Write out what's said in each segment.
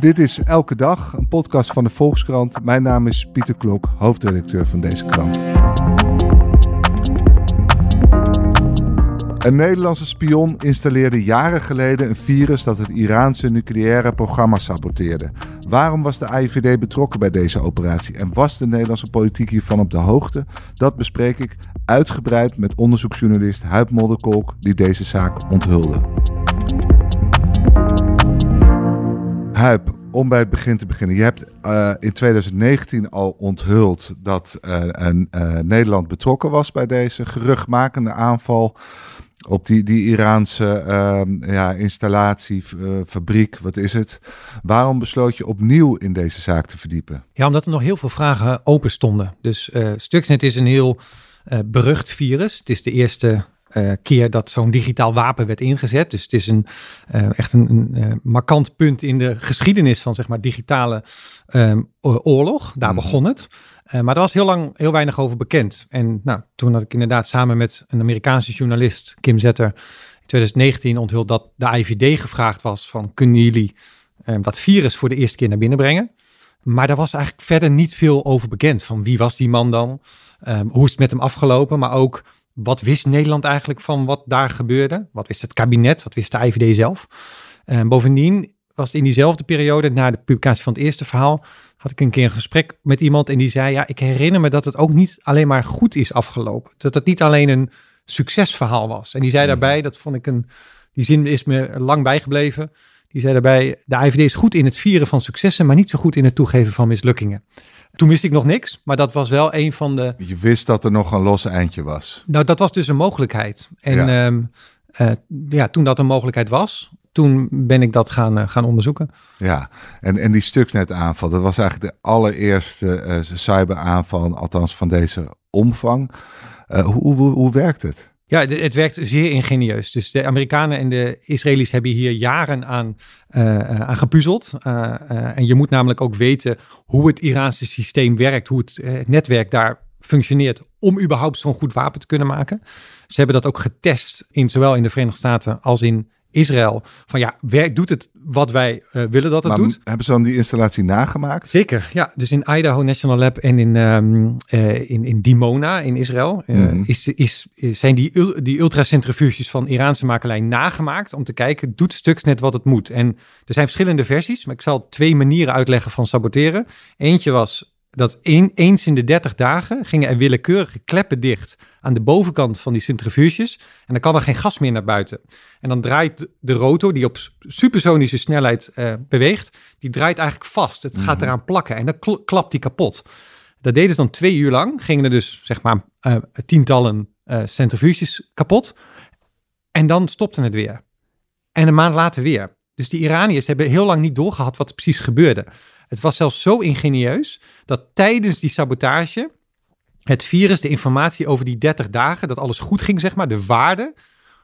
Dit is Elke Dag, een podcast van de Volkskrant. Mijn naam is Pieter Klok, hoofdredacteur van deze krant. Een Nederlandse spion installeerde jaren geleden een virus dat het Iraanse nucleaire programma saboteerde. Waarom was de AIVD betrokken bij deze operatie en was de Nederlandse politiek hiervan op de hoogte? Dat bespreek ik uitgebreid met onderzoeksjournalist Huib Modderkolk, die deze zaak onthulde. Huip, om bij het begin te beginnen. Je hebt uh, in 2019 al onthuld dat een, uh, Nederland betrokken was bij deze geruchtmakende aanval op die, die Iraanse ja, installatie, fabriek, wat is het? Waarom besloot je opnieuw in deze zaak te verdiepen? Ja, omdat er nog heel veel vragen open stonden. Dus Stuxnet is een heel berucht virus. Het is de eerste uh, keer dat zo'n digitaal wapen werd ingezet. Dus het is een, uh, echt een, een uh, markant punt in de geschiedenis van zeg maar, digitale um, oorlog. Daar mm. begon het. maar er was heel lang heel weinig over bekend. En nou, toen had ik inderdaad samen met een Amerikaanse journalist, Kim Zetter, in 2019 onthuld dat de IVD gevraagd was van kunnen jullie ehm, dat virus voor de eerste keer naar binnen brengen? Maar daar was eigenlijk verder niet veel over bekend. Van wie was die man dan? Um, hoe is het met hem afgelopen? Maar ook wat wist Nederland eigenlijk van wat daar gebeurde? Wat wist het kabinet? Wat wist de IVD zelf? En bovendien was het in diezelfde periode, na de publicatie van het eerste verhaal, had ik een keer een gesprek met iemand en die zei: Ja, ik herinner me dat het ook niet alleen maar goed is afgelopen. Dat het niet alleen een succesverhaal was. En die zei mhm. daarbij, dat vond ik een, die zin is me lang bijgebleven. Die zei daarbij: De IVD is goed in het vieren van successen, maar niet zo goed in het toegeven van mislukkingen. Toen wist ik nog niks, maar dat was wel een van de. Je wist dat er nog een los eindje was. Nou, dat was dus een mogelijkheid. En ja, um, uh, ja toen dat een mogelijkheid was, toen ben ik dat gaan, uh, gaan onderzoeken. Ja, en, en die Stuxnet-aanval, dat was eigenlijk de allereerste uh, cyberaanval, althans van deze omvang. hoe, hoe, hoe werkt het? Ja, het, werkt zeer ingenieus. Dus de Amerikanen en de Israëli's hebben hier jaren aan, uh, aan gepuzzeld. Uh, en je moet namelijk ook weten hoe het Iraanse systeem werkt, hoe het netwerk daar functioneert om überhaupt zo'n goed wapen te kunnen maken. Ze hebben dat ook getest in zowel in de Verenigde Staten als in Israël. Van ja, werkt, doet het wat wij uh, willen dat het maar doet? Hebben ze dan die installatie nagemaakt? Zeker, ja. Dus in Idaho National Lab en in, um, uh, in, in Dimona in Israël uh, mm. is, is, zijn die, die ultracentrifuges van Iraanse makelij nagemaakt om te kijken, doet Stuxnet wat het moet? En er zijn verschillende versies, maar ik zal twee manieren uitleggen van saboteren. Eentje was dat een, eens in de 30 dagen gingen er willekeurige kleppen dicht aan de bovenkant van die centrifuges. En dan kan er geen gas meer naar buiten. En dan draait de rotor, die op supersonische snelheid uh, beweegt, die draait eigenlijk vast. Het gaat mhm. eraan plakken en dan kl klapt die kapot. Dat deden ze dan twee uur lang. Gingen er dus zeg maar uh, tientallen uh, centrifuges kapot. En dan stopte het weer. En een maand later weer. Dus die Iraniërs hebben heel lang niet doorgehad wat er precies gebeurde. Het was zelfs zo ingenieus dat tijdens die sabotage het virus de informatie over die 30 dagen, dat alles goed ging, zeg maar, de waarde,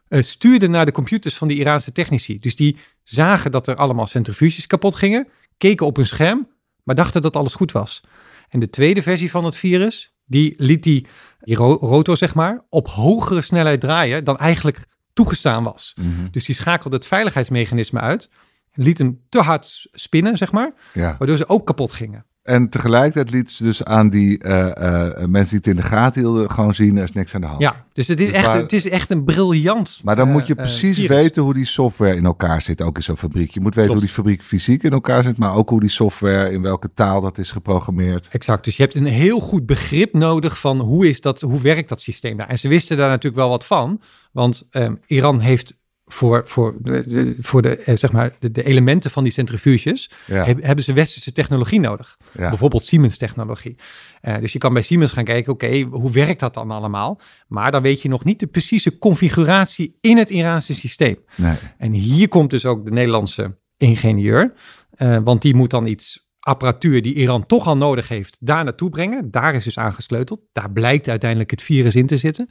uh, stuurde naar de computers van die Iraanse technici. Dus die zagen dat er allemaal centrifuges kapot gingen, keken op hun scherm, maar dachten dat alles goed was. En de tweede versie van het virus, die liet die, die rotor, zeg maar, op hogere snelheid draaien dan eigenlijk toegestaan was. Mm -hmm. Dus die schakelde het veiligheidsmechanisme uit liet hem te hard spinnen, zeg maar. Ja. Waardoor ze ook kapot gingen. En tegelijkertijd liet ze dus aan die uh, uh, mensen die het in de gaten hielden gewoon zien, er is niks aan de hand. Ja, dus het is, dus echt, waar... het is echt een briljant Maar dan uh, moet je precies weten hoe die software in elkaar zit, ook in zo'n fabriek. Je moet weten Klopt. hoe die fabriek fysiek in elkaar zit, maar ook hoe die software, in welke taal dat is geprogrammeerd. Exact, dus je hebt een heel goed begrip nodig van hoe, is dat, hoe werkt dat systeem daar. En ze wisten daar natuurlijk wel wat van, want um, Iran heeft voor, voor, de, voor de, eh, zeg maar, de, de, elementen van die centrifuges ja. hebben ze westerse technologie nodig. Ja. Bijvoorbeeld Siemens technologie. Uh, dus je kan bij Siemens gaan kijken, oké, hoe werkt dat dan allemaal? Maar dan weet je nog niet de precieze configuratie in het Iraanse systeem. Nee. En hier komt dus ook de Nederlandse ingenieur. Uh, want die moet dan iets apparatuur die Iran toch al nodig heeft, daar naartoe brengen. Daar is dus aangesleuteld. Daar blijkt uiteindelijk het virus in te zitten.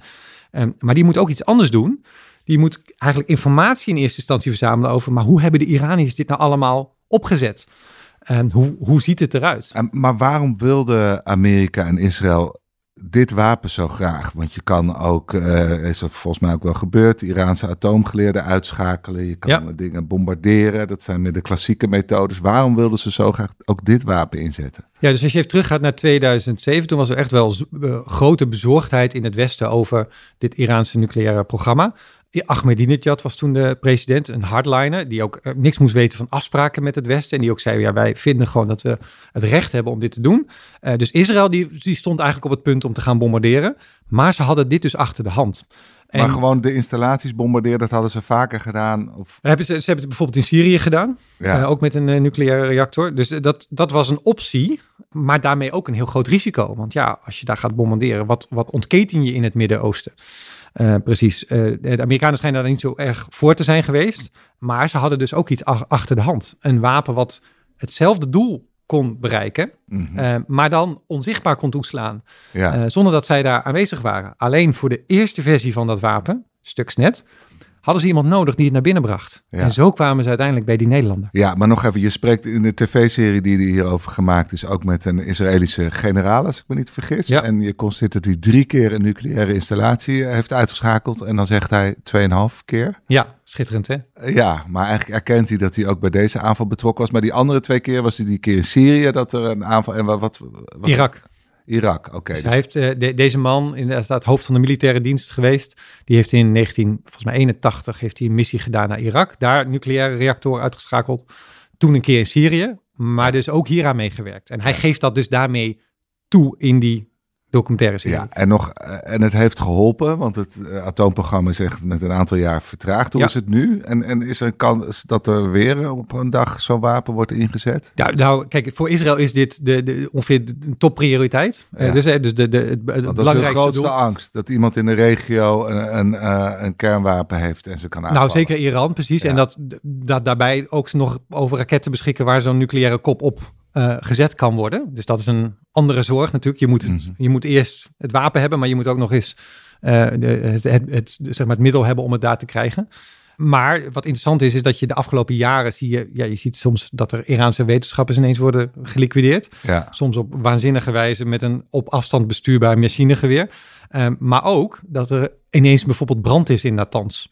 Ehm, maar die moet ook iets anders doen. Die moet eigenlijk informatie in eerste instantie verzamelen over, maar hoe hebben de Iraniërs dit nou allemaal opgezet? En hoe, hoe ziet het eruit? En, maar waarom wilden Amerika en Israël dit wapen zo graag? Want je kan ook, uh, is er volgens mij ook wel gebeurd, Iraanse atoomgeleerden uitschakelen. Je kan dingen bombarderen. Dat zijn de klassieke methodes. Waarom wilden ze zo graag ook dit wapen inzetten? Ja, dus als je even teruggaat naar 2007, toen was er echt wel uh, grote bezorgdheid in het Westen over dit Iraanse nucleaire programma. Ahmadinejad was toen de president, een hardliner, die ook eh, niks moest weten van afspraken met het Westen. En die ook zei, ja, wij vinden gewoon dat we het recht hebben om dit te doen. Uh, dus Israël die, die stond eigenlijk op het punt om te gaan bombarderen. Maar ze hadden dit dus achter de hand. En maar gewoon de installaties bombarderen, dat hadden ze vaker gedaan? Of? Hebben ze, ze hebben het bijvoorbeeld in Syrië gedaan, ja. uh, ook met een uh, nucleaire reactor. Dus dat, dat was een optie, maar daarmee ook een heel groot risico. Want ja, als je daar gaat bombarderen, wat, wat ontketen je in het Midden-Oosten? Uh, precies. De Amerikanen schijnen daar niet zo erg voor te zijn geweest. Maar ze hadden dus ook iets achter de hand. Een wapen wat hetzelfde doel kon bereiken, mm -hmm. uh, maar dan onzichtbaar kon toeslaan. Ja. zonder dat zij daar aanwezig waren. Alleen voor de eerste versie van dat wapen, Stuxnet, hadden ze iemand nodig die het naar binnen bracht. Ja. En zo kwamen ze uiteindelijk bij die Nederlander. Ja, maar nog even, je spreekt in de tv-serie die er hierover gemaakt is, ook met een Israëlische generaal, als ik me niet vergis. Ja. En je constateert dat hij drie keer een nucleaire installatie heeft uitgeschakeld. En dan zegt hij tweeënhalf keer. Ja, schitterend hè? Ja, maar eigenlijk erkent hij dat hij ook bij deze aanval betrokken was. Maar die andere twee keer was hij die keer in Syrië dat er een aanval... En wat, wat, wat Irak. Irak, oké. Okay, dus, dus hij heeft, uh, de, deze man, inderdaad hoofd van de militaire dienst geweest. Die heeft in 1981 heeft hij een missie gedaan naar Irak. Daar nucleaire reactoren uitgeschakeld. Toen een keer in Syrië, maar dus ook hieraan meegewerkt. En hij geeft dat dus daarmee toe in die documentaire serie. Ja, en, nog, en het heeft geholpen, want het uh, atoomprogramma is echt met een aantal jaar vertraagd. Hoe ja. is het nu? En, en is er een kans dat er weer op een dag zo'n wapen wordt ingezet? Ja, nou, kijk, voor Israël is dit de, de, ongeveer de topprioriteit. Ja. Uh, dus, dus de, de, het, het belangrijkste grootste doel. angst, dat iemand in de regio een, een, een kernwapen heeft en ze kan aanvallen. Nou, zeker Iran, precies. Ja. En dat, dat daarbij ook nog over raketten beschikken waar zo'n nucleaire kop op uh, gezet kan worden. Dus dat is een andere zorg natuurlijk. Je moet, mm -hmm. je moet eerst het wapen hebben, maar je moet ook nog eens uh, de, het, het, het, zeg maar het middel hebben om het daar te krijgen. Maar wat interessant is, is dat je de afgelopen jaren zie je, ja, je ziet soms dat er Iraanse wetenschappers ineens worden geliquideerd. Ja. Soms op waanzinnige wijze met een op afstand bestuurbaar machinegeweer. Uh, maar ook dat er ineens bijvoorbeeld brand is in Natanz.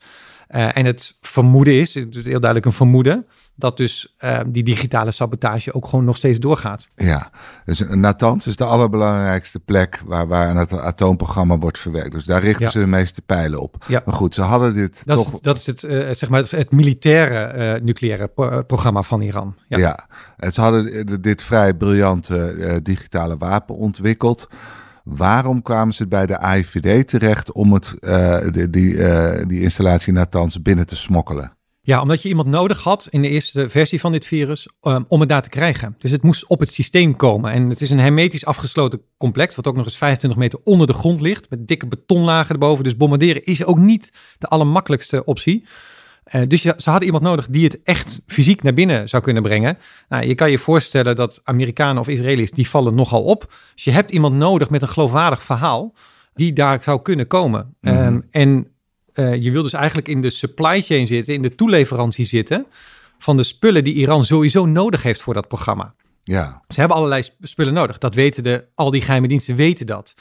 Uh, en het vermoeden is, het is heel duidelijk een vermoeden, dat dus uh, die digitale sabotage ook gewoon nog steeds doorgaat. Ja, dus Natanz is de allerbelangrijkste plek waar, waar het atoomprogramma wordt verwerkt. Dus daar richten ja. ze de meeste pijlen op. Ja. Maar goed, ze hadden dit dat toch... Is, dat is het, uh, zeg maar het, het militaire nucleaire pro programma van Iran. Ja, ja. En ze hadden dit vrij briljante digitale wapen ontwikkeld. Waarom kwamen ze bij de AIVD terecht om het, uh, de, die, uh, die installatie Natanz binnen te smokkelen? Ja, omdat je iemand nodig had in de eerste versie van dit virus um, om het daar te krijgen. Dus het moest op het systeem komen. En het is een hermetisch afgesloten complex, wat ook nog eens 25 meter onder de grond ligt, met dikke betonlagen erboven. Dus bombarderen is ook niet de allermakkelijkste optie. Uh, dus je, ze hadden iemand nodig die het echt fysiek naar binnen zou kunnen brengen. Nou, je kan je voorstellen dat Amerikanen of Israëli's, die vallen nogal op. Dus je hebt iemand nodig met een geloofwaardig verhaal die daar zou kunnen komen. Mm -hmm. um, en uh, je wil dus eigenlijk in de supply chain zitten, in de toeleverantie zitten van de spullen die Iran sowieso nodig heeft voor dat programma. Ja. Ze hebben allerlei spullen nodig. Dat weten de, al die geheime diensten weten dat.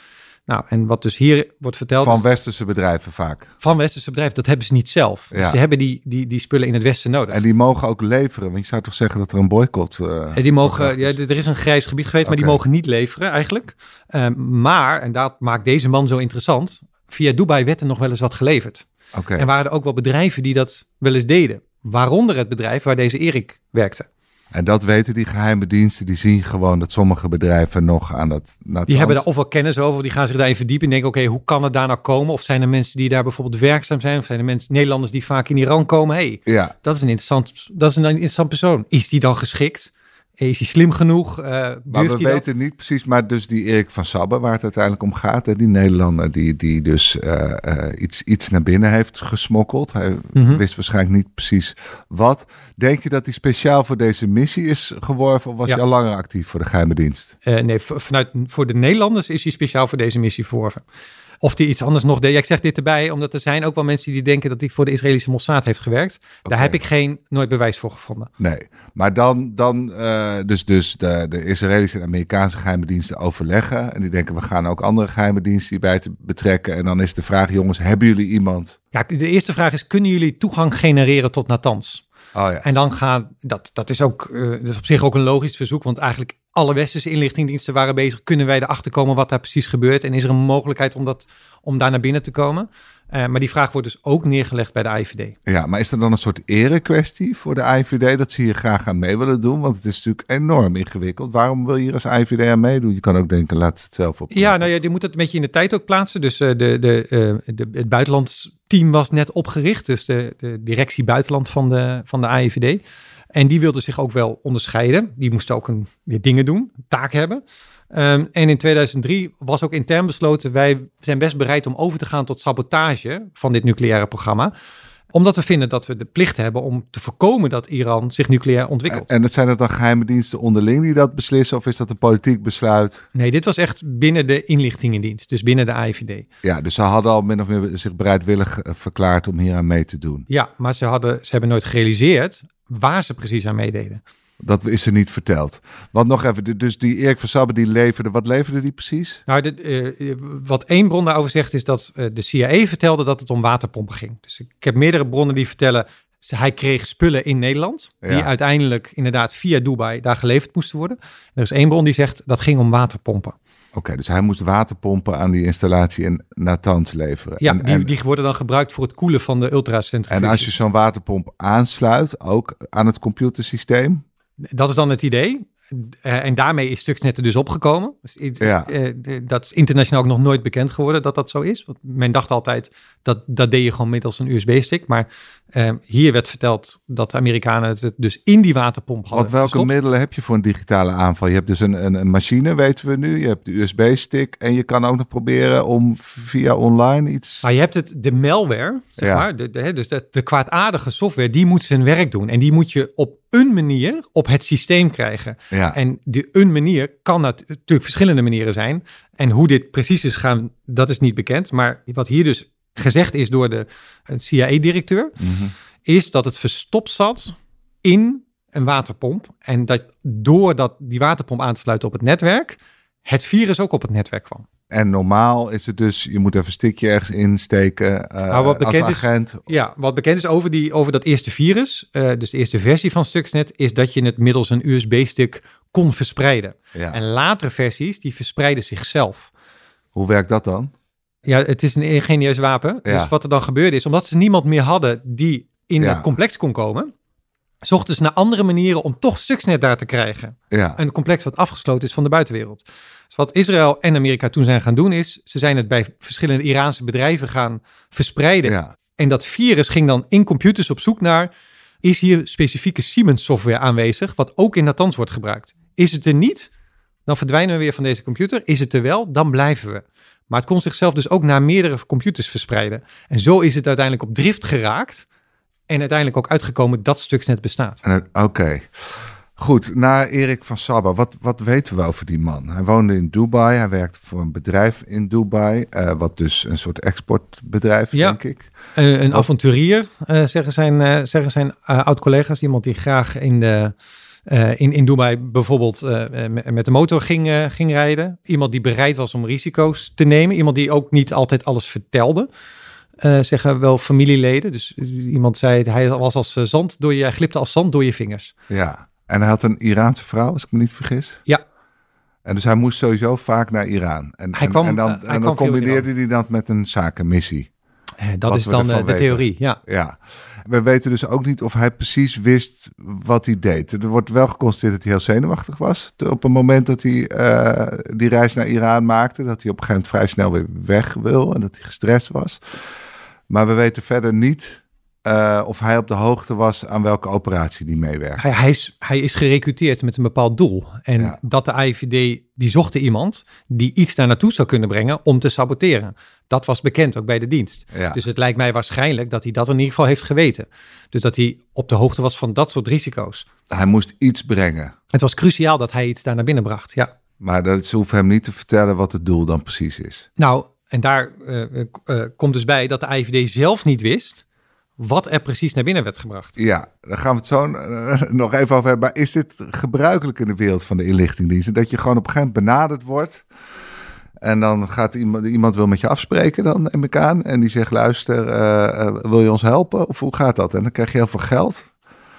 Nou, en wat dus hier wordt verteld... Van westerse bedrijven vaak. Van westerse bedrijven, dat hebben ze niet zelf. Ja. Dus ze hebben die, die, die spullen in het westen nodig. En die mogen ook leveren, want je zou toch zeggen dat er een boycott... Uh, en die mogen, ja, er is een grijs gebied geweest, okay. maar die mogen niet leveren eigenlijk. Uh, maar, en dat maakt deze man zo interessant, via Dubai werd er nog wel eens wat geleverd. Okay. En waren er ook wel bedrijven die dat wel eens deden. Waaronder het bedrijf waar deze Erik werkte. En dat weten die geheime diensten, die zien gewoon dat sommige bedrijven nog aan dat... Die hebben daar ofwel kennis over, die gaan zich daarin verdiepen en denken, oké, okay, hoe kan het daar nou komen? Of zijn er mensen die daar bijvoorbeeld werkzaam zijn? Of zijn er mensen, Nederlanders die vaak in Iran komen? hey, ja. dat is een interessant, dat is een interessant persoon. Is die dan geschikt? Is hij slim genoeg? Uh, maar we weten niet precies, maar dus die Erik van Sabbe, waar het uiteindelijk om gaat, hè, die Nederlander die, die dus uh, iets, iets naar binnen heeft gesmokkeld. Hij mhm. wist waarschijnlijk niet precies wat. Denk je dat hij speciaal voor deze missie is geworven of was hij al langer actief voor de geheime dienst? nee, vanuit, voor de Nederlanders is hij speciaal voor deze missie verworven. Of die iets anders nog deed. Ja, ik zeg dit erbij, omdat er zijn ook wel mensen die denken dat hij voor de Israëlische Mossad heeft gewerkt. Daar heb ik geen nooit bewijs voor gevonden. Nee, maar dan, dan uh, dus, dus de, de Israëlische en Amerikaanse geheime diensten overleggen. En die denken, we gaan ook andere geheime diensten hierbij te betrekken. En dan is de vraag, jongens, hebben jullie iemand? Ja, de eerste vraag is, kunnen jullie toegang genereren tot Natanz? Oh ja. En dan gaan, dat, dat is ook, uh, dus op zich ook een logisch verzoek, want eigenlijk alle westerse inlichtingendiensten waren bezig. Kunnen wij erachter komen wat daar precies gebeurt? En is er een mogelijkheid om, dat, om daar naar binnen te komen? Uh, maar die vraag wordt dus ook neergelegd bij de IVD. Ja, maar is er dan een soort erekwestie voor de IVD dat ze hier graag aan mee willen doen? Want het is natuurlijk enorm ingewikkeld. Waarom wil je hier als IVD aan meedoen? Je kan ook denken, laat het zelf op. Ja, nou ja, je moet het een beetje in de tijd ook plaatsen. Dus uh, de, de, uh, de, het buitenlandsteam was net opgericht. Dus de, de directie buitenland van de, van de IVD. En die wilden zich ook wel onderscheiden. Die moesten ook een, weer dingen doen, een taak hebben. Um, en in 2003 was ook intern besloten, wij zijn best bereid om over te gaan tot sabotage van dit nucleaire programma omdat we vinden dat we de plicht hebben om te voorkomen dat Iran zich nucleair ontwikkelt. En dat zijn het dan geheime diensten onderling die dat beslissen? Of is dat een politiek besluit? Nee, dit was echt binnen de inlichtingendienst, dus binnen de AIVD. Ja, dus ze hadden al min of meer zich bereidwillig eh, verklaard om hier aan mee te doen. Ja, maar ze, hadden, ze hebben nooit gerealiseerd waar ze precies aan meededen. Dat is er niet verteld. Want nog even, dus die Erik van Sabbe die leverde, wat leverde die precies? Nou, de, uh, wat één bron daarover zegt is dat uh, de CIA vertelde dat het om waterpompen ging. Dus ik heb meerdere bronnen die vertellen, hij kreeg spullen in Nederland, die uiteindelijk inderdaad via Dubai daar geleverd moesten worden. er is één bron die zegt dat ging om waterpompen. Oké, dus hij moest waterpompen aan die installatie in Natanz leveren. Ja, en, die, die, worden dan gebruikt voor het koelen van de ultracentrifuge. En als je zo'n waterpomp aansluit, ook aan het computersysteem? Dat is dan het idee. Uh, en daarmee is Stuxnet er dus opgekomen. Dus, ja. Uh, dat is internationaal ook nog nooit bekend geworden dat dat zo is. Want men dacht altijd dat dat deed je gewoon middels een USB-stick. Maar uh, hier werd verteld dat de Amerikanen het dus in die waterpomp hadden. Want welke middelen heb je voor een digitale aanval? Je hebt dus een, een, een machine, weten we nu. Je hebt de USB-stick. En je kan ook nog proberen om via online iets. Maar je hebt het, de malware, zeg ja. maar. De, de, dus de, de kwaadaardige software, die moet zijn werk doen. En die moet je op een manier op het systeem krijgen. Ja. En die een manier kan natuurlijk verschillende manieren zijn. En hoe dit precies is gaan, dat is niet bekend. Maar wat hier dus gezegd is door de CIA-directeur, mhm. is dat het verstopt zat in een waterpomp. En dat doordat die waterpomp aan te sluiten op het netwerk, het virus ook op het netwerk kwam. En normaal is het dus, je moet even een stikje ergens insteken uh, nou, wat bekend als agent. Is, ja, wat bekend is over, die, over dat eerste virus, uh, dus de eerste versie van Stuxnet, is dat je het middels een USB-stick kon verspreiden. Ja. En latere versies, die verspreiden zichzelf. Hoe werkt dat dan? Ja, het is een ingenieus wapen. Ja. Dus wat er dan gebeurde is, omdat ze niemand meer hadden die in ja. het complex kon komen, zochten ze naar andere manieren om toch Stuxnet daar te krijgen. Ja. Een complex wat afgesloten is van de buitenwereld. Dus wat Israël en Amerika toen zijn gaan doen is, ze zijn het bij verschillende Iraanse bedrijven gaan verspreiden. Ja. En dat virus ging dan in computers op zoek naar, is hier specifieke Siemens software aanwezig, wat ook in Natanz wordt gebruikt. Is het er niet, dan verdwijnen we weer van deze computer. Is het er wel, dan blijven we. Maar het kon zichzelf dus ook naar meerdere computers verspreiden. En zo is het uiteindelijk op drift geraakt. En uiteindelijk ook uitgekomen dat Stuxnet bestaat. Oké. Goed, naar Erik van Sabba. Wat, wat weten we over die man? Hij woonde in Dubai. Hij werkte voor een bedrijf in Dubai. Uh, wat dus een soort exportbedrijf, ja. denk ik. Uh, een avonturier, uh, zeggen zijn, zeggen zijn oud-collega's. Iemand die graag in, de, in, in Dubai bijvoorbeeld met de motor ging, ging rijden. Iemand die bereid was om risico's te nemen. Iemand die ook niet altijd alles vertelde. Zeggen wel familieleden. Dus iemand zei, hij was als zand door je, hij glipte als zand door je vingers. Ja, en hij had een Iraanse vrouw, als ik me niet vergis. Ja. En dus hij moest sowieso vaak naar Iran. En, hij kwam, en, dan, uh, en dan combineerde hij dat met een zakenmissie. Uh, dat is dan de weten. theorie, ja. Ja. We weten dus ook niet of hij precies wist wat hij deed. Er wordt wel geconstateerd dat hij heel zenuwachtig was. Op het moment dat hij uh, die reis naar Iran maakte. Dat hij op een gegeven moment vrij snel weer weg wil. En dat hij gestrest was. Maar we weten verder niet uh, of hij op de hoogte was aan welke operatie die meewerkt. Hij, hij, is, hij is gerecruiteerd met een bepaald doel. En dat de IVD, die zocht iemand die iets daar naartoe zou kunnen brengen om te saboteren. Dat was bekend ook bij de dienst. Ja. Dus het lijkt mij waarschijnlijk dat hij dat in ieder geval heeft geweten. Dus dat hij op de hoogte was van dat soort risico's. Hij moest iets brengen. Het was cruciaal dat hij iets daar naar binnen bracht, ja. Maar dat, ze hoeven hem niet te vertellen wat het doel dan precies is. Nou, en daar uh, uh, komt dus bij dat de IVD zelf niet wist wat er precies naar binnen werd gebracht. Ja, daar gaan we het zo uh, nog even over hebben. Maar is dit gebruikelijk in de wereld van de inlichtingdiensten? Dat je gewoon op een gegeven moment benaderd wordt... En dan gaat iemand, iemand wil met je afspreken, dan neem ik aan. En die zegt, luister, wil je ons helpen? Of hoe gaat dat? En dan krijg je heel veel geld.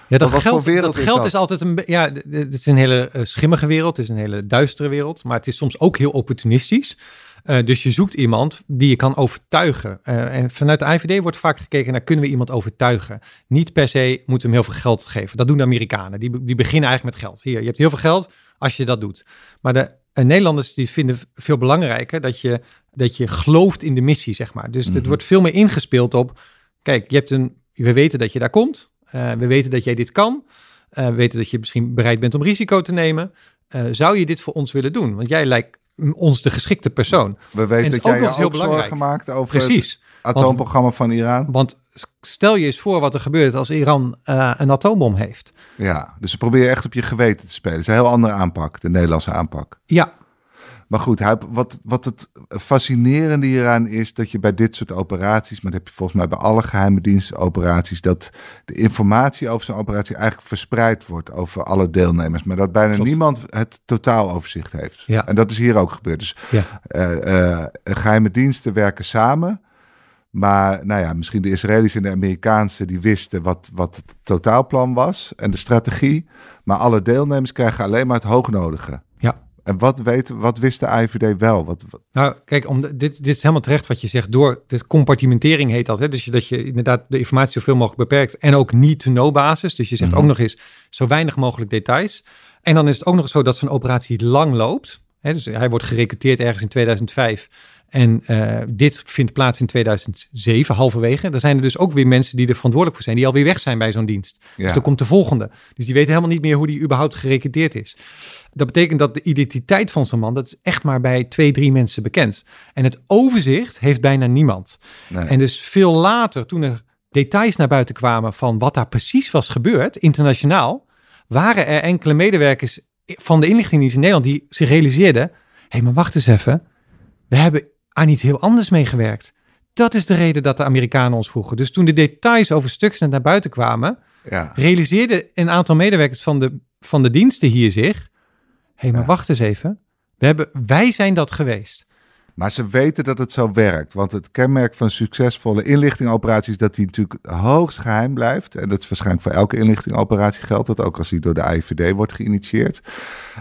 Ja, dat geld, dat is geld is altijd een. Ja, het is een hele schimmige wereld, het is een hele duistere wereld, maar het is soms ook heel opportunistisch. Uh, dus je zoekt iemand die je kan overtuigen. Uh, en vanuit de IVD wordt vaak gekeken naar kunnen we iemand overtuigen. Niet per se moeten we hem heel veel geld geven. Dat doen de Amerikanen. Die, die beginnen eigenlijk met geld. Hier, je hebt heel veel geld als je dat doet. Maar de Nederlanders die vinden veel belangrijker dat je, dat je gelooft in de missie, zeg maar. Dus mm het wordt veel meer ingespeeld op, kijk, je hebt een, we weten dat je daar komt. we weten dat jij dit kan. we weten dat je misschien bereid bent om risico te nemen. zou je dit voor ons willen doen? Want jij lijkt ons de geschikte persoon. We weten dat jij ook heel belangrijk gemaakt over Precies. het atoomprogramma van Iran. Want stel je eens voor wat er gebeurt als Iran uh, een atoombom heeft. Ja, dus ze proberen echt op je geweten te spelen. Het is een heel andere aanpak, de Nederlandse aanpak. Ja, maar goed, wat, wat het fascinerende hieraan is dat je bij dit soort operaties, maar dat heb je volgens mij bij alle geheime dienstoperaties, dat de informatie over zo'n operatie eigenlijk verspreid wordt over alle deelnemers, maar dat bijna niemand het totaaloverzicht heeft. Ja. En dat is hier ook gebeurd. Dus ja. uh, uh, geheime diensten werken samen. Maar nou ja, misschien de Israëli's en de Amerikaanse die wisten wat, wat het totaalplan was en de strategie. Maar alle deelnemers krijgen alleen maar het hoognodige. En wat, weet, wat wist de IVD wel? Wat, Nou, kijk, om, dit, dit is helemaal terecht wat je zegt. Door de compartimentering heet dat. Hè? Dus dat je inderdaad de informatie zoveel mogelijk beperkt. En ook niet to know basis. Dus je zegt mhm. ook nog eens zo weinig mogelijk details. En dan is het ook nog zo dat zo'n operatie lang loopt. Hè? Dus hij wordt gerecruiteerd ergens in 2005. En uh, dit vindt plaats in 2007, halverwege. Er zijn er dus ook weer mensen die er verantwoordelijk voor zijn, die alweer weg zijn bij zo'n dienst. Dus ja. Dus dan komt de volgende. Dus die weten helemaal niet meer hoe die überhaupt gerecruiteerd is. Dat betekent dat de identiteit van zo'n man, dat is echt maar bij twee, drie mensen bekend. En het overzicht heeft bijna niemand. Nee. En dus veel later, toen er details naar buiten kwamen van wat daar precies was gebeurd, internationaal, waren er enkele medewerkers van de inlichtingendienst in Nederland die zich realiseerden, hé, hey, maar wacht eens even. We hebben aan iets heel anders meegewerkt. Dat is de reden dat de Amerikanen ons vroegen. Dus toen de details over Stuxnet naar buiten kwamen, ja. realiseerden een aantal medewerkers van de, van de diensten hier zich: hé, hey, maar wacht eens even. We hebben, wij zijn dat geweest. Maar ze weten dat het zo werkt. Want het kenmerk van succesvolle inlichtingoperaties is dat die natuurlijk hoogst geheim blijft. En dat is waarschijnlijk voor elke inlichtingoperatie geldt dat, ook als die door de IVD wordt geïnitieerd.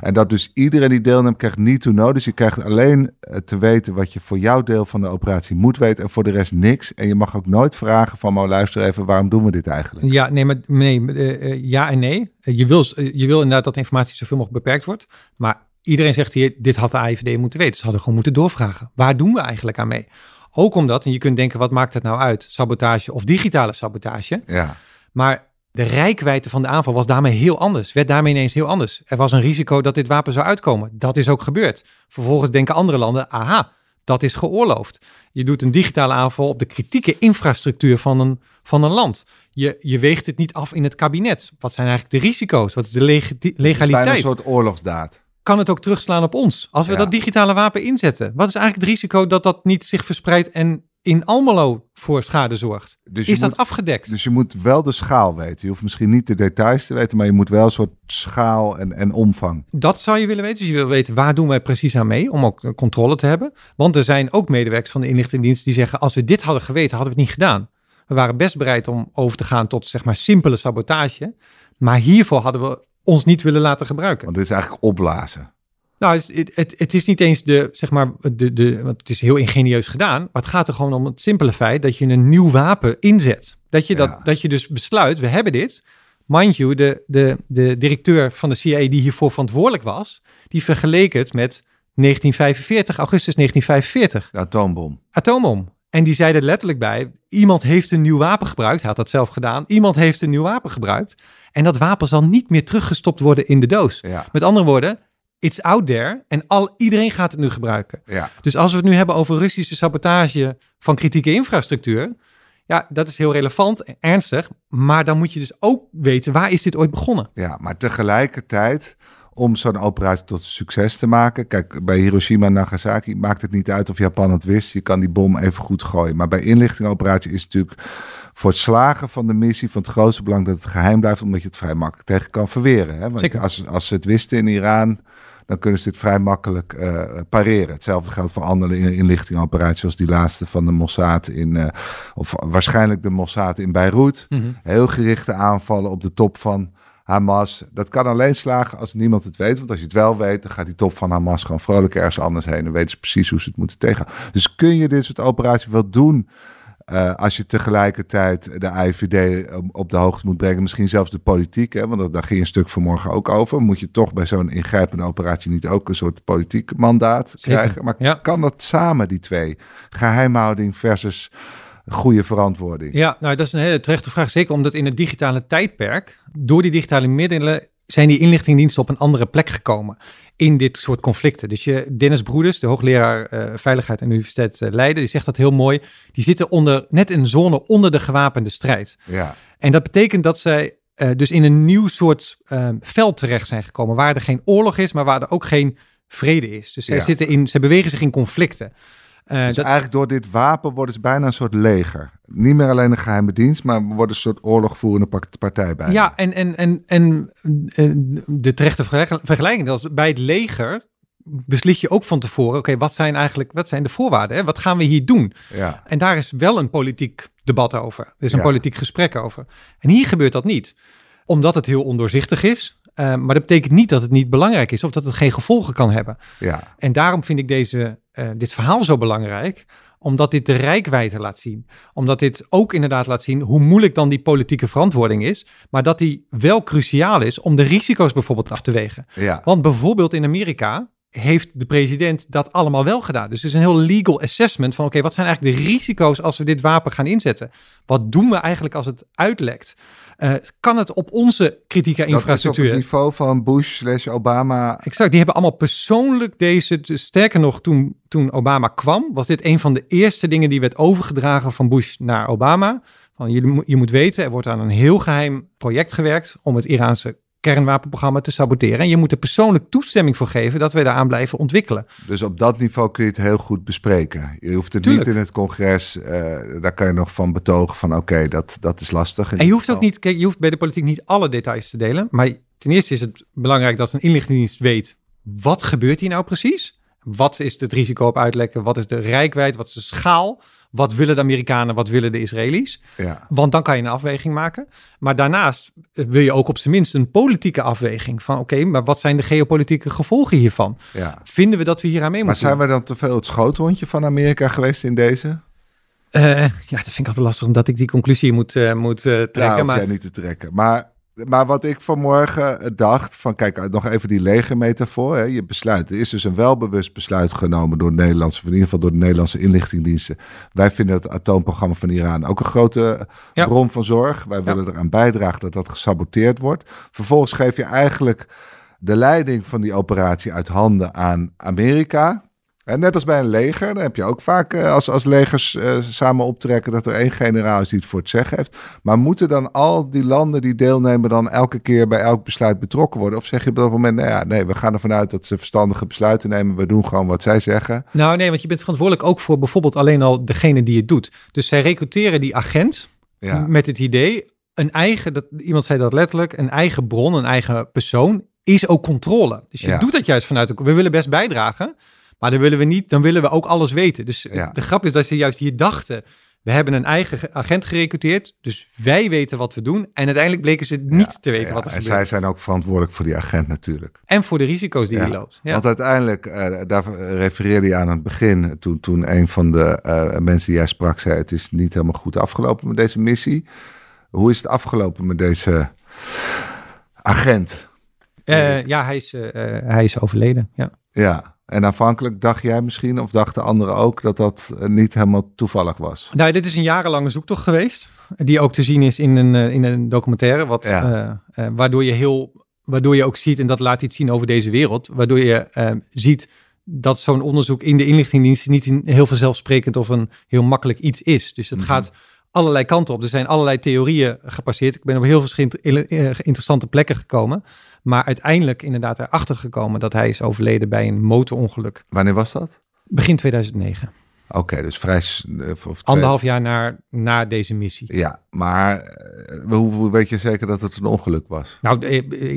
En dat dus iedereen die deelneemt krijgt niet to know. Dus je krijgt alleen eh, te weten wat je voor jouw deel van de operatie moet weten en voor de rest niks. En je mag ook nooit vragen van, maar luister even, waarom doen we dit eigenlijk? Ja, nee, maar nee, uh, ja en nee. Je wil, je wil inderdaad dat informatie zoveel mogelijk beperkt wordt. Maar iedereen zegt hier, dit had de AIVD moeten weten. Ze hadden gewoon moeten doorvragen. Waar doen we eigenlijk aan mee? Ook omdat, en je kunt denken, wat maakt het nou uit? Sabotage of digitale sabotage? Ja. Maar de rijkwijde van de aanval was daarmee heel anders. Werd daarmee ineens heel anders. Er was een risico dat dit wapen zou uitkomen. Dat is ook gebeurd. Vervolgens denken andere landen, aha, dat is geoorloofd. Je doet een digitale aanval op de kritieke infrastructuur van een, van een land. Je, je weegt het niet af in het kabinet. Wat zijn eigenlijk de risico's? Wat is de legaliteit? Het is bijna een soort oorlogsdaad kan het ook terugslaan op ons. Als we dat digitale wapen inzetten. Wat is eigenlijk het risico dat dat niet zich verspreidt en in Almelo voor schade zorgt? Dus is dat afgedekt? Dus je moet wel de schaal weten. Je hoeft misschien niet de details te weten, maar je moet wel een soort schaal en, en omvang. Dat zou je willen weten. Dus je wil weten waar doen wij precies aan mee, om ook controle te hebben. Want er zijn ook medewerkers van de inlichtingendienst die zeggen, als we dit hadden geweten, hadden we het niet gedaan. We waren best bereid om over te gaan tot zeg maar simpele sabotage. Maar hiervoor hadden we ons niet willen laten gebruiken. Want dit is eigenlijk opblazen. Nou, het, het, het, is niet eens de, zeg maar, de, de, want het is heel ingenieus gedaan, maar het gaat er gewoon om het simpele feit dat je een nieuw wapen inzet. Dat je, dat, dat je dus besluit, we hebben dit. Mind you, de, de, de directeur van de CIA die hiervoor verantwoordelijk was, die vergeleek het met 1945, augustus 1945. De atoombom. Atoombom. En die zeiden letterlijk bij, iemand heeft een nieuw wapen gebruikt. Hij had dat zelf gedaan. Iemand heeft een nieuw wapen gebruikt. En dat wapen zal niet meer teruggestopt worden in de doos. Met andere woorden, it's out there en al, iedereen gaat het nu gebruiken. Ja. Dus als we het nu hebben over Russische sabotage van kritieke infrastructuur, ja, dat is heel relevant en ernstig, maar dan moet je dus ook weten waar is dit ooit begonnen. Ja, maar tegelijkertijd om zo'n operatie tot succes te maken. Kijk, bij Hiroshima en Nagasaki maakt het niet uit of Japan het wist. Je kan die bom even goed gooien. Maar bij inlichtingoperatie is het natuurlijk voor het slagen van de missie van het grootste belang dat het geheim blijft, omdat je het vrij makkelijk tegen kan verweren. Hè? Want Zeker. Als, als ze het wisten in Iran, dan kunnen ze dit vrij makkelijk uh, pareren. Hetzelfde geldt voor andere inlichtingoperaties, zoals die laatste van de Mossad in, uh, of waarschijnlijk de Mossad in Beirut. Mhm. Heel gerichte aanvallen op de top van Hamas. Dat kan alleen slagen als niemand het weet. Want als je het wel weet, dan gaat die top van Hamas gewoon vrolijk ergens anders heen. En weten ze precies hoe ze het moeten tegen. Dus kun je dit soort operaties wel doen. Uh, als je tegelijkertijd de IVD op de hoogte moet brengen, misschien zelfs de politiek, hè, want daar ging een stuk vanmorgen ook over. Moet je toch bij zo'n ingrijpende operatie niet ook een soort politiek mandaat Zeker. krijgen? Maar Ja. kan dat samen, die twee? Geheimhouding versus goede verantwoording. Ja, nou dat is een hele terechte vraag. Zeker omdat in het digitale tijdperk, door die digitale middelen, zijn die inlichtingendiensten op een andere plek gekomen in dit soort conflicten. Dus je, Dennis Broeders, de hoogleraar eh, Veiligheid aan de Universiteit eh, Leiden, die zegt dat heel mooi. Die zitten onder, net een zone onder de gewapende strijd. Ja, En dat betekent dat zij eh, dus in een nieuw soort eh, veld terecht zijn gekomen, waar er geen oorlog is, maar waar er ook geen vrede is. Dus zij Ja. zitten in, zij bewegen zich in conflicten. Eh, dus dat- eigenlijk door dit wapen worden ze bijna een soort leger. Niet meer alleen een geheime dienst, maar worden een soort oorlogvoerende partij bij. Ja, en, en, en, en de terechte vergelijk- vergelijking, dat is bij het leger beslis je ook van tevoren, oké, wat zijn eigenlijk, wat zijn de voorwaarden? Hè? Wat gaan we hier doen? ja. En daar is wel een politiek debat over. Er is een Ja. politiek gesprek over. En hier gebeurt dat niet. Omdat het heel ondoorzichtig is. eh, maar dat betekent niet dat het niet belangrijk is of dat het geen gevolgen kan hebben. ja. En daarom vind ik deze, eh, dit verhaal zo belangrijk, omdat dit de rijkwijde laat zien. Omdat dit ook inderdaad laat zien hoe moeilijk dan die politieke verantwoording is, maar dat die wel cruciaal is om de risico's bijvoorbeeld af te wegen. ja. Want bijvoorbeeld in Amerika heeft de president dat allemaal wel gedaan. Dus het is een heel legal assessment van oké, wat zijn eigenlijk de risico's als we dit wapen gaan inzetten? Wat doen we eigenlijk als het uitlekt? Eh, kan het op onze kritieke Dat is op infrastructuur? het niveau van Bush slash Obama. Exact, die hebben allemaal persoonlijk deze. dus Sterker nog, toen, toen Obama kwam, was dit een van de eerste dingen die werd overgedragen van Bush naar Obama. Van, je, moet- je moet weten, er wordt aan een heel geheim project gewerkt om het Iraanse kernwapenprogramma te saboteren. En je moet er persoonlijk toestemming voor geven dat we daaraan blijven ontwikkelen. Dus op dat niveau kun je het heel goed bespreken. Je hoeft het Tuurlijk. niet in het congres. eh, daar kan je nog van betogen van oké, dat, dat is lastig. En je hoeft ook niet, kijk, je hoeft bij de politiek niet alle details te delen. Maar ten eerste is het belangrijk dat een inlichtingendienst weet, wat gebeurt hier nou precies? Wat is het risico op uitlekken? Wat is de rijkwijd? Wat is de schaal? Wat willen de Amerikanen? Wat willen de Israëli's? Ja, Want dan kan je een afweging maken. Maar daarnaast eh, wil je ook op zijn minst een politieke afweging. Van oké, maar wat zijn de geopolitieke gevolgen hiervan? ja. Vinden we dat we hier aan mee Maar moeten zijn we dan te veel het schoothondje van Amerika geweest in deze? Eh, ja, dat vind ik altijd lastig omdat ik die conclusie moet, eh, moet eh, trekken. Ja, maar jij niet te trekken. Maar, maar wat ik vanmorgen dacht, van kijk, nog even die legermetafoor. Hè, je besluit, er is dus een welbewust besluit genomen door de Nederlandse, in ieder geval door de Nederlandse inlichtingendiensten. Wij vinden het atoomprogramma van Iran ook een grote Ja. bron van zorg. Wij willen eraan bijdragen dat dat gesaboteerd wordt. Vervolgens geef je eigenlijk de leiding van die operatie uit handen aan Amerika. En net als bij een leger, dan heb je ook vaak eh, als, als legers eh, samen optrekken dat er één generaal is die het voor het zeggen heeft. Maar moeten dan al die landen die deelnemen dan elke keer bij elk besluit betrokken worden? Of zeg je op dat moment, nou ja, nee, we gaan ervan uit dat ze verstandige besluiten nemen. We doen gewoon wat zij zeggen. Nou nee, want je bent verantwoordelijk ook voor bijvoorbeeld alleen al degene die het doet. Dus zij recruteren die agent Ja, met het idee, een eigen, dat, iemand zei dat letterlijk, een eigen bron, een eigen persoon, is ook controle. Dus je Ja. doet dat juist vanuit, we willen best bijdragen, maar dan willen we niet, dan willen we ook alles weten. Dus Ja. de grap is dat ze juist hier dachten, we hebben een eigen ge- agent gerecruiteerd, dus wij weten wat we doen. En uiteindelijk bleken ze niet te weten ja, wat er en gebeurt. zij zijn ook verantwoordelijk voor die agent natuurlijk. En voor de risico's die Ja, hij loopt. Ja. Want uiteindelijk, eh, daar refereerde je aan het begin, toen, toen een van de eh, mensen die jij sprak zei, het is niet helemaal goed afgelopen met deze missie. Hoe is het afgelopen met deze agent? Eh, ja, hij is, hij is overleden. Ja. Ja, En aanvankelijk dacht jij misschien, of dachten anderen ook, dat dat eh, niet helemaal toevallig was. Nou, dit is een jarenlange zoektocht geweest. Die ook te zien is in een, eh, in een documentaire. Wat, ja. uh, waardoor je heel, waardoor je ook ziet, en dat laat iets zien over deze wereld. Waardoor je uh, ziet dat zo'n onderzoek in de inlichtingendienst niet heel vanzelfsprekend of een heel makkelijk iets is. Dus het mm -hmm. gaat allerlei kanten op. Er zijn allerlei theorieën gepasseerd. Ik ben op heel verschillende interessante plekken gekomen. Maar uiteindelijk inderdaad erachter gekomen dat hij is overleden bij een motorongeluk. Wanneer was dat? Begin 2009. Oké, okay, dus vrij... Of twee... Anderhalf jaar na, na deze missie. Ja, maar hoe, hoe, weet je zeker dat het een ongeluk was? Nou,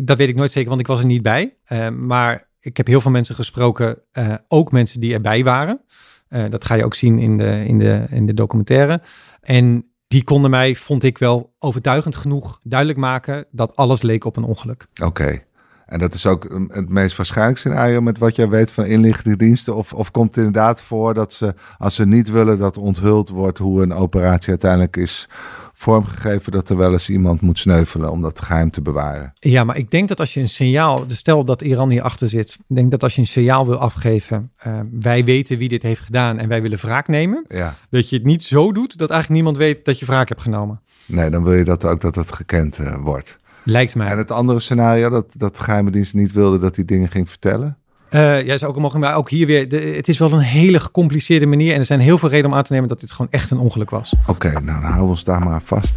dat weet ik nooit zeker, want ik was er niet bij. Uh, maar ik heb heel veel mensen gesproken, uh, ook mensen die erbij waren. Uh, dat ga je ook zien in de, in de, in de documentaire. En die konden mij, vond ik wel overtuigend genoeg duidelijk maken dat alles leek op een ongeluk. Oké. En dat is ook het meest waarschijnlijk scenario met wat jij weet van inlichtingendiensten? Of, of komt het inderdaad voor dat ze, als ze niet willen dat onthuld wordt hoe een operatie uiteindelijk is vormgegeven, dat er wel eens iemand moet sneuvelen om dat geheim te bewaren? Ja, maar ik denk dat als je een signaal, dus stel dat Iran hier achter zit, ik denk dat als je een signaal wil afgeven, uh, wij weten wie dit heeft gedaan en wij willen wraak nemen, ja. dat je het niet zo doet dat eigenlijk niemand weet dat je wraak hebt genomen. Nee, dan wil je dat ook dat het gekend uh, wordt. Lijkt mij. En het andere scenario, dat, dat de geheime dienst niet wilde dat hij dingen ging vertellen? Uh, ja, zou ook mogen, maar ook hier weer, de, het is wel een hele gecompliceerde manier en er zijn heel veel redenen om aan te nemen dat dit gewoon echt een ongeluk was. Oké, okay, nou dan houden we ons daar maar vast.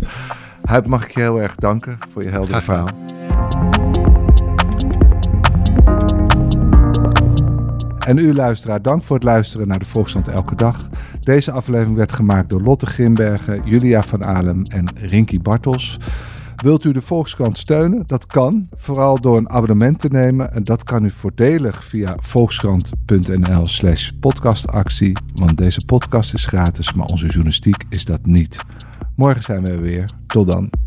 Huip, mag ik je heel erg danken voor je heldere verhaal. En u luisteraar, dank voor het luisteren naar de Volksstand Elke Dag. Deze aflevering werd gemaakt door Lotte Grimbergen, Julia van Alem en Rinky Bartels. Wilt u de Volkskrant steunen? Dat kan, vooral door een abonnement te nemen. En dat kan u voordelig via volkskrant.nl slash podcastactie. Want deze podcast is gratis, maar onze journalistiek is dat niet. Morgen zijn we weer. Tot dan.